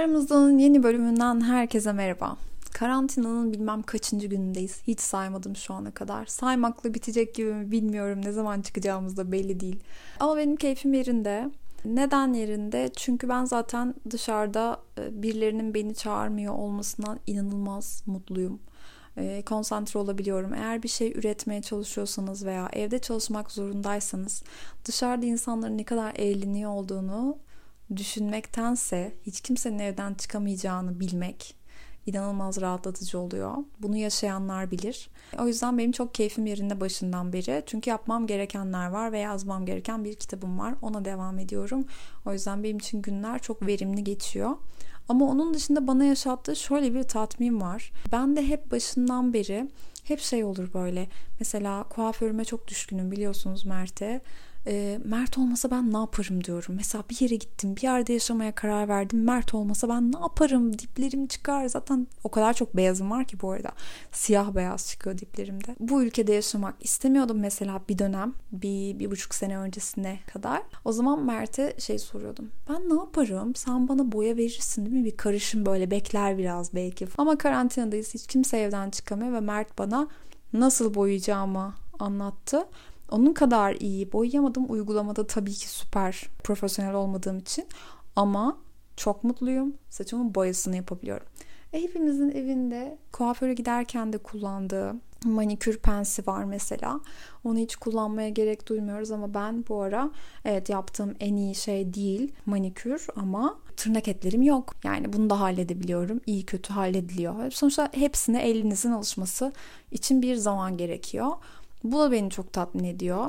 Aramızdanın yeni bölümünden herkese merhaba. Karantinanın bilmem kaçıncı günündeyiz. Hiç saymadım şu ana kadar. Saymakla bitecek gibi mi bilmiyorum. Ne zaman çıkacağımız da belli değil. Ama benim keyfim yerinde. Neden yerinde? Çünkü ben zaten dışarıda e, birilerinin beni çağırmıyor olmasından inanılmaz mutluyum. E, konsantre olabiliyorum. Eğer bir şey üretmeye çalışıyorsanız veya evde çalışmak zorundaysanız dışarıda insanların ne kadar eğleniyor olduğunu düşünmektense hiç kimsenin evden çıkamayacağını bilmek inanılmaz rahatlatıcı oluyor. Bunu yaşayanlar bilir. O yüzden benim çok keyfim yerinde başından beri. Çünkü yapmam gerekenler var ve yazmam gereken bir kitabım var. Ona devam ediyorum. O yüzden benim için günler çok verimli geçiyor. Ama onun dışında bana yaşattığı şöyle bir tatmin var. Ben de hep başından beri hep şey olur böyle. Mesela kuaförüme çok düşkünüm biliyorsunuz Mert'e e, Mert olmasa ben ne yaparım diyorum. Mesela bir yere gittim, bir yerde yaşamaya karar verdim. Mert olmasa ben ne yaparım? Diplerim çıkar. Zaten o kadar çok beyazım var ki bu arada. Siyah beyaz çıkıyor diplerimde. Bu ülkede yaşamak istemiyordum mesela bir dönem. Bir, bir buçuk sene öncesine kadar. O zaman Mert'e şey soruyordum. Ben ne yaparım? Sen bana boya verirsin değil mi? Bir karışım böyle bekler biraz belki. Ama karantinadayız. Hiç kimse evden çıkamıyor ve Mert bana nasıl boyayacağımı anlattı. Onun kadar iyi boyayamadım. Uygulamada tabii ki süper profesyonel olmadığım için. Ama çok mutluyum. Saçımın boyasını yapabiliyorum. E, hepimizin evinde kuaföre giderken de kullandığı manikür pensi var mesela. Onu hiç kullanmaya gerek duymuyoruz ama ben bu ara evet yaptığım en iyi şey değil manikür ama tırnak etlerim yok. Yani bunu da halledebiliyorum. İyi kötü hallediliyor. Sonuçta hepsine elinizin alışması için bir zaman gerekiyor. Bu da beni çok tatmin ediyor.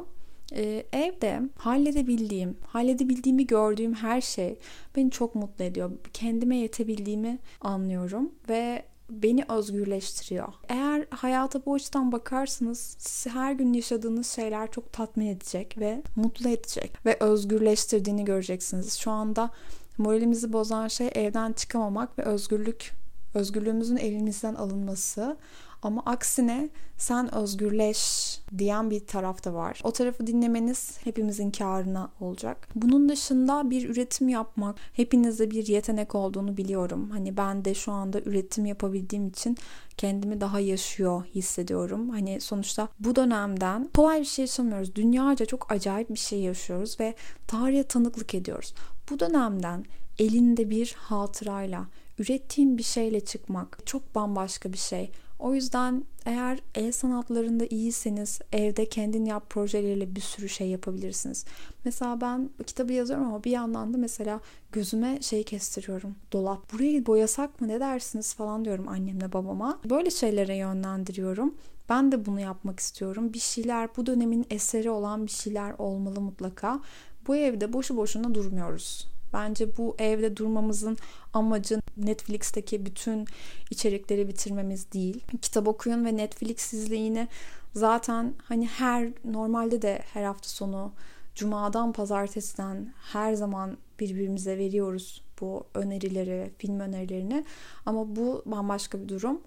Ee, evde halledebildiğim, halledebildiğimi gördüğüm her şey beni çok mutlu ediyor. Kendime yetebildiğimi anlıyorum ve beni özgürleştiriyor. Eğer hayata bu açıdan bakarsanız sizi her gün yaşadığınız şeyler çok tatmin edecek ve mutlu edecek ve özgürleştirdiğini göreceksiniz. Şu anda moralimizi bozan şey evden çıkamamak ve özgürlük özgürlüğümüzün elimizden alınması. Ama aksine sen özgürleş diyen bir taraf da var. O tarafı dinlemeniz hepimizin karına olacak. Bunun dışında bir üretim yapmak hepinizde bir yetenek olduğunu biliyorum. Hani ben de şu anda üretim yapabildiğim için kendimi daha yaşıyor hissediyorum. Hani sonuçta bu dönemden kolay bir şey yaşamıyoruz. Dünyaca çok acayip bir şey yaşıyoruz ve tarihe tanıklık ediyoruz. Bu dönemden elinde bir hatırayla ürettiğin bir şeyle çıkmak çok bambaşka bir şey. O yüzden eğer el sanatlarında iyiyseniz evde kendin yap projeleriyle bir sürü şey yapabilirsiniz. Mesela ben kitabı yazıyorum ama bir yandan da mesela gözüme şey kestiriyorum. Dolap. Burayı boyasak mı ne dersiniz falan diyorum annemle babama. Böyle şeylere yönlendiriyorum. Ben de bunu yapmak istiyorum. Bir şeyler bu dönemin eseri olan bir şeyler olmalı mutlaka. Bu evde boşu boşuna durmuyoruz. Bence bu evde durmamızın amacı Netflix'teki bütün içerikleri bitirmemiz değil. Kitap okuyun ve Netflix izleyini zaten hani her normalde de her hafta sonu cumadan pazartesiden her zaman birbirimize veriyoruz bu önerileri, film önerilerini. Ama bu bambaşka bir durum.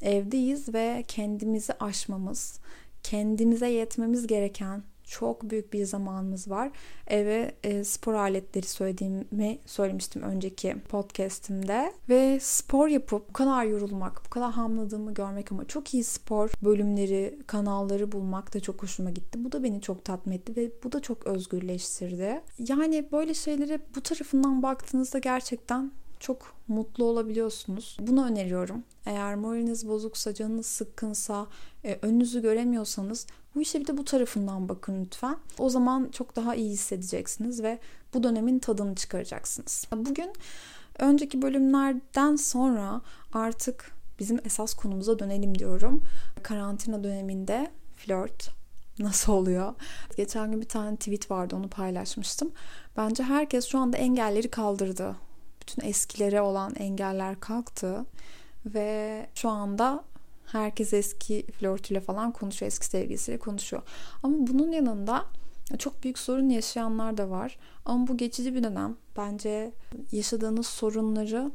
Evdeyiz ve kendimizi aşmamız, kendimize yetmemiz gereken çok büyük bir zamanımız var. Eve e, spor aletleri söylediğimi söylemiştim önceki podcast'imde. Ve spor yapıp bu kadar yorulmak, bu kadar hamladığımı görmek ama çok iyi spor bölümleri, kanalları bulmak da çok hoşuma gitti. Bu da beni çok tatmin etti ve bu da çok özgürleştirdi. Yani böyle şeylere bu tarafından baktığınızda gerçekten çok mutlu olabiliyorsunuz. Bunu öneriyorum. Eğer moraliniz bozuksa, canınız sıkkınsa, e, önünüzü göremiyorsanız bu işe bir de bu tarafından bakın lütfen. O zaman çok daha iyi hissedeceksiniz ve bu dönemin tadını çıkaracaksınız. Bugün önceki bölümlerden sonra artık bizim esas konumuza dönelim diyorum. Karantina döneminde flört nasıl oluyor? Geçen gün bir tane tweet vardı onu paylaşmıştım. Bence herkes şu anda engelleri kaldırdı. Bütün eskilere olan engeller kalktı ve şu anda Herkes eski flörtüyle falan konuşuyor, eski sevgilisiyle konuşuyor. Ama bunun yanında çok büyük sorun yaşayanlar da var. Ama bu geçici bir dönem. Bence yaşadığınız sorunları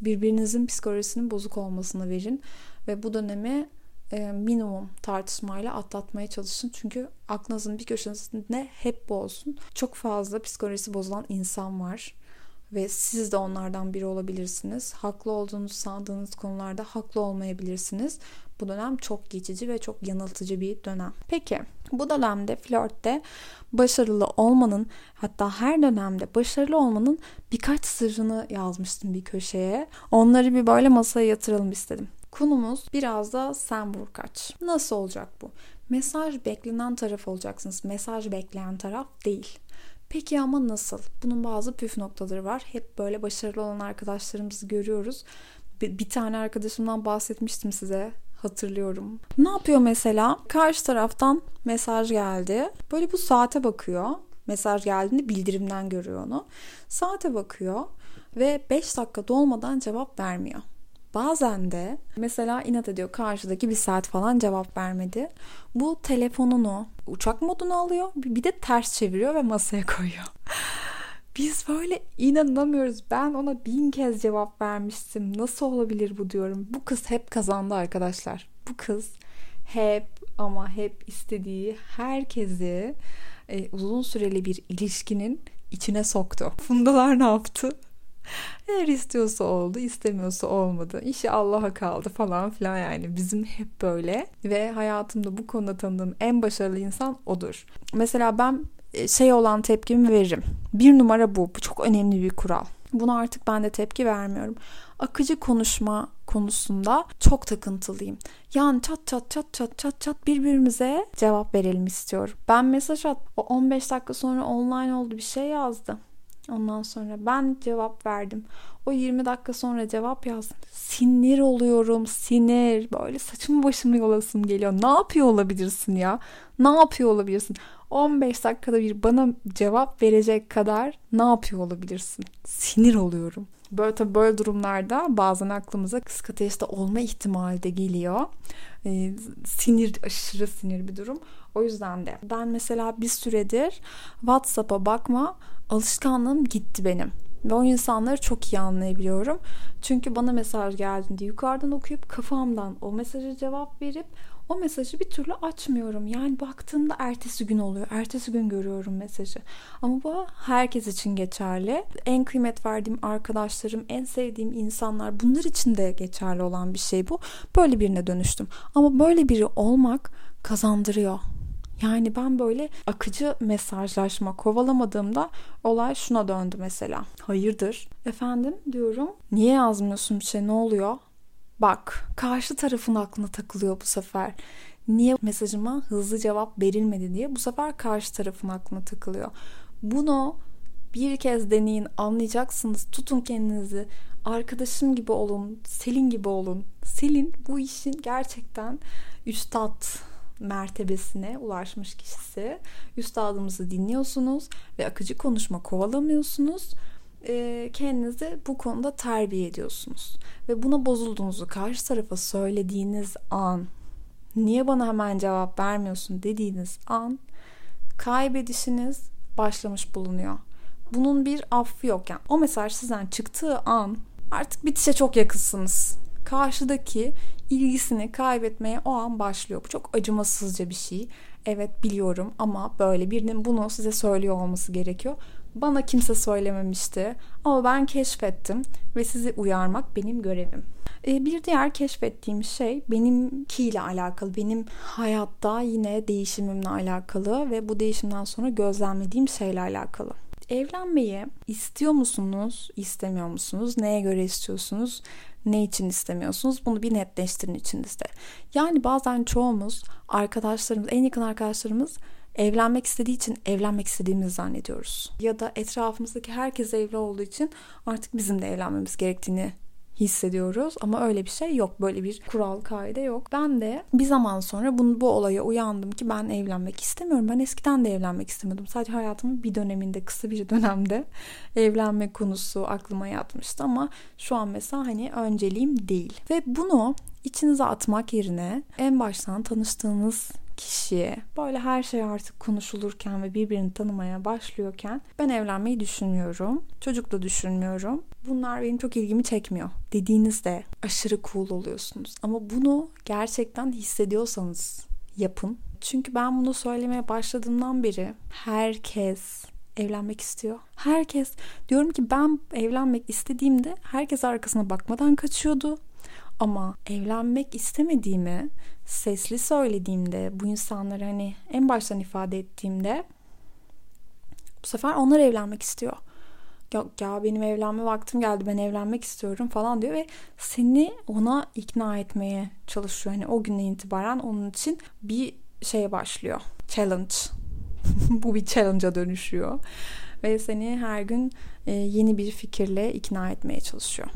birbirinizin psikolojisinin bozuk olmasına verin ve bu dönemi e, minimum tartışmayla atlatmaya çalışın. Çünkü aklınızın bir köşesinde hep bu olsun. Çok fazla psikolojisi bozulan insan var ve siz de onlardan biri olabilirsiniz. Haklı olduğunuz sandığınız konularda haklı olmayabilirsiniz. Bu dönem çok geçici ve çok yanıltıcı bir dönem. Peki bu dönemde flörtte başarılı olmanın hatta her dönemde başarılı olmanın birkaç sırrını yazmıştım bir köşeye. Onları bir böyle masaya yatıralım istedim. Konumuz biraz da sen vur kaç. Nasıl olacak bu? Mesaj beklenen taraf olacaksınız. Mesaj bekleyen taraf değil. Peki ama nasıl? Bunun bazı püf noktaları var. Hep böyle başarılı olan arkadaşlarımızı görüyoruz. Bir, bir tane arkadaşımdan bahsetmiştim size hatırlıyorum. Ne yapıyor mesela? Karşı taraftan mesaj geldi. Böyle bu saate bakıyor. Mesaj geldiğinde bildirimden görüyor onu. Saate bakıyor ve 5 dakika dolmadan cevap vermiyor. Bazen de mesela inat ediyor karşıdaki bir saat falan cevap vermedi. Bu telefonunu uçak moduna alıyor bir de ters çeviriyor ve masaya koyuyor. Biz böyle inanamıyoruz. Ben ona bin kez cevap vermiştim. Nasıl olabilir bu diyorum. Bu kız hep kazandı arkadaşlar. Bu kız hep ama hep istediği herkesi e, uzun süreli bir ilişkinin içine soktu. Fundalar ne yaptı? Eğer istiyorsa oldu, istemiyorsa olmadı. İşi Allah'a kaldı falan filan yani. Bizim hep böyle ve hayatımda bu konuda tanıdığım en başarılı insan odur. Mesela ben e, şey olan tepkimi veririm. Bir numara bu. Bu çok önemli bir kural. Buna artık ben de tepki vermiyorum. Akıcı konuşma konusunda çok takıntılıyım. Yani çat çat çat çat çat çat birbirimize cevap verelim istiyorum. Ben mesaj at. O 15 dakika sonra online oldu bir şey yazdı. Ondan sonra ben cevap verdim. O 20 dakika sonra cevap yazdım. Sinir oluyorum, sinir. Böyle saçımı başımı yolasım geliyor. Ne yapıyor olabilirsin ya? Ne yapıyor olabilirsin? 15 dakikada bir bana cevap verecek kadar ne yapıyor olabilirsin? Sinir oluyorum. Böyle tabii böyle durumlarda bazen aklımıza kısık ateşte olma ihtimali de geliyor. Ee, sinir, aşırı sinir bir durum. O yüzden de ben mesela bir süredir WhatsApp'a bakma alışkanlığım gitti benim. Ve o insanları çok iyi anlayabiliyorum. Çünkü bana mesaj geldiğinde yukarıdan okuyup kafamdan o mesajı cevap verip o mesajı bir türlü açmıyorum. Yani baktığımda ertesi gün oluyor. Ertesi gün görüyorum mesajı. Ama bu herkes için geçerli. En kıymet verdiğim arkadaşlarım, en sevdiğim insanlar bunlar için de geçerli olan bir şey bu. Böyle birine dönüştüm. Ama böyle biri olmak kazandırıyor. Yani ben böyle akıcı mesajlaşma kovalamadığımda olay şuna döndü mesela. Hayırdır? Efendim diyorum. Niye yazmıyorsun bir şey? Ne oluyor? Bak karşı tarafın aklına takılıyor bu sefer. Niye mesajıma hızlı cevap verilmedi diye bu sefer karşı tarafın aklına takılıyor. Bunu bir kez deneyin anlayacaksınız. Tutun kendinizi. Arkadaşım gibi olun. Selin gibi olun. Selin bu işin gerçekten üstad mertebesine ulaşmış kişisi. Üstadımızı dinliyorsunuz ve akıcı konuşma kovalamıyorsunuz. E, kendinizi bu konuda terbiye ediyorsunuz. Ve buna bozulduğunuzu karşı tarafa söylediğiniz an niye bana hemen cevap vermiyorsun dediğiniz an kaybedişiniz başlamış bulunuyor. Bunun bir affı yok. Yani o mesaj sizden çıktığı an artık bitişe çok yakınsınız karşıdaki ilgisini kaybetmeye o an başlıyor. Bu çok acımasızca bir şey. Evet biliyorum ama böyle birinin bunu size söylüyor olması gerekiyor. Bana kimse söylememişti ama ben keşfettim ve sizi uyarmak benim görevim. Ee, bir diğer keşfettiğim şey benimkiyle alakalı, benim hayatta yine değişimimle alakalı ve bu değişimden sonra gözlemlediğim şeyle alakalı. Evlenmeyi istiyor musunuz, istemiyor musunuz? Neye göre istiyorsunuz? Ne için istemiyorsunuz? Bunu bir netleştirin içinizde. Yani bazen çoğumuz arkadaşlarımız, en yakın arkadaşlarımız evlenmek istediği için evlenmek istediğimizi zannediyoruz. Ya da etrafımızdaki herkes evli olduğu için artık bizim de evlenmemiz gerektiğini hissediyoruz ama öyle bir şey yok. Böyle bir kural kaide yok. Ben de bir zaman sonra bunu, bu olaya uyandım ki ben evlenmek istemiyorum. Ben eskiden de evlenmek istemiyordum. Sadece hayatımın bir döneminde, kısa bir dönemde evlenme konusu aklıma yatmıştı ama şu an mesela hani önceliğim değil. Ve bunu içinize atmak yerine en baştan tanıştığınız kişiye böyle her şey artık konuşulurken ve birbirini tanımaya başlıyorken ben evlenmeyi düşünmüyorum. Çocuk da düşünmüyorum. Bunlar benim çok ilgimi çekmiyor dediğinizde aşırı cool oluyorsunuz. Ama bunu gerçekten hissediyorsanız yapın. Çünkü ben bunu söylemeye başladığımdan beri herkes evlenmek istiyor. Herkes diyorum ki ben evlenmek istediğimde herkes arkasına bakmadan kaçıyordu. Ama evlenmek istemediğimi sesli söylediğimde bu insanları hani en baştan ifade ettiğimde bu sefer onlar evlenmek istiyor. Yok ya benim evlenme vaktim geldi ben evlenmek istiyorum falan diyor ve seni ona ikna etmeye çalışıyor. Hani o günden itibaren onun için bir şeye başlıyor. Challenge. bu bir challenge'a dönüşüyor. Ve seni her gün e, yeni bir fikirle ikna etmeye çalışıyor.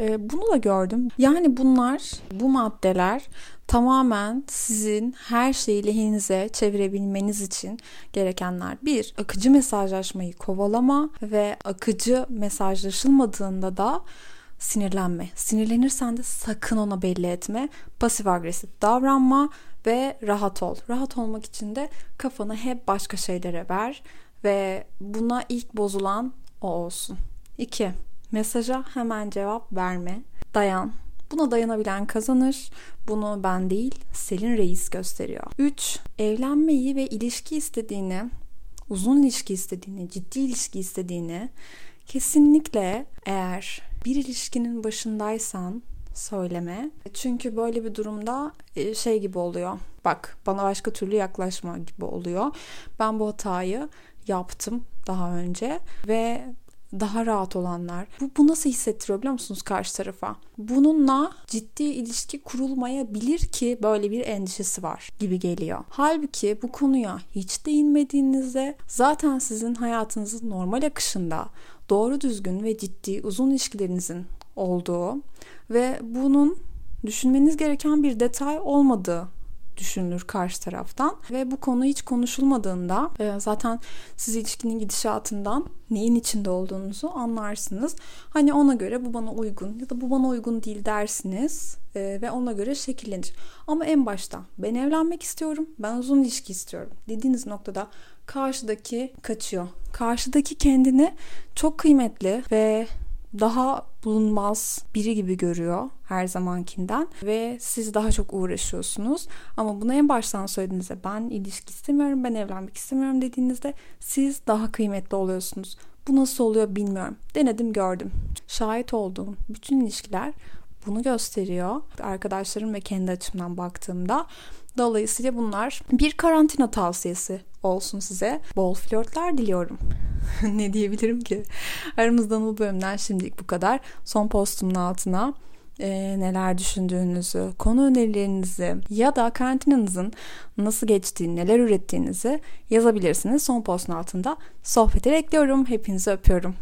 E, bunu da gördüm. Yani bunlar, bu maddeler tamamen sizin her şeyi lehinize çevirebilmeniz için gerekenler. Bir, akıcı mesajlaşmayı kovalama ve akıcı mesajlaşılmadığında da sinirlenme. Sinirlenirsen de sakın ona belli etme. Pasif agresif davranma ve rahat ol. Rahat olmak için de kafanı hep başka şeylere ver ve buna ilk bozulan o olsun. 2. Mesaja hemen cevap verme. Dayan. Buna dayanabilen kazanır. Bunu ben değil, Selin Reis gösteriyor. 3. Evlenmeyi ve ilişki istediğini, uzun ilişki istediğini, ciddi ilişki istediğini kesinlikle eğer bir ilişkinin başındaysan söyleme. Çünkü böyle bir durumda e, şey gibi oluyor. Bak bana başka türlü yaklaşma gibi oluyor. Ben bu hatayı yaptım daha önce ve daha rahat olanlar. Bu, bu nasıl hissettiriyor biliyor musunuz karşı tarafa? Bununla ciddi ilişki kurulmayabilir ki böyle bir endişesi var gibi geliyor. Halbuki bu konuya hiç değinmediğinizde zaten sizin hayatınızın normal akışında doğru düzgün ve ciddi uzun ilişkilerinizin olduğu ve bunun düşünmeniz gereken bir detay olmadığı düşünülür karşı taraftan ve bu konu hiç konuşulmadığında e, zaten siz ilişkinin gidişatından neyin içinde olduğunuzu anlarsınız. Hani ona göre bu bana uygun ya da bu bana uygun değil dersiniz e, ve ona göre şekillenir. Ama en başta ben evlenmek istiyorum, ben uzun ilişki istiyorum dediğiniz noktada karşıdaki kaçıyor. Karşıdaki kendini çok kıymetli ve daha bulunmaz biri gibi görüyor her zamankinden ve siz daha çok uğraşıyorsunuz. Ama bunu en baştan söylediğinizde ben ilişki istemiyorum, ben evlenmek istemiyorum dediğinizde siz daha kıymetli oluyorsunuz. Bu nasıl oluyor bilmiyorum. Denedim gördüm. Şahit olduğum bütün ilişkiler bunu gösteriyor. Arkadaşlarım ve kendi açımdan baktığımda Dolayısıyla bunlar bir karantina tavsiyesi olsun size. Bol flörtler diliyorum. ne diyebilirim ki? Aramızdan bu bölümden şimdilik bu kadar. Son postumun altına e, neler düşündüğünüzü, konu önerilerinizi ya da karantinanızın nasıl geçtiğini, neler ürettiğinizi yazabilirsiniz. Son postun altında sohbeti bekliyorum. Hepinizi öpüyorum.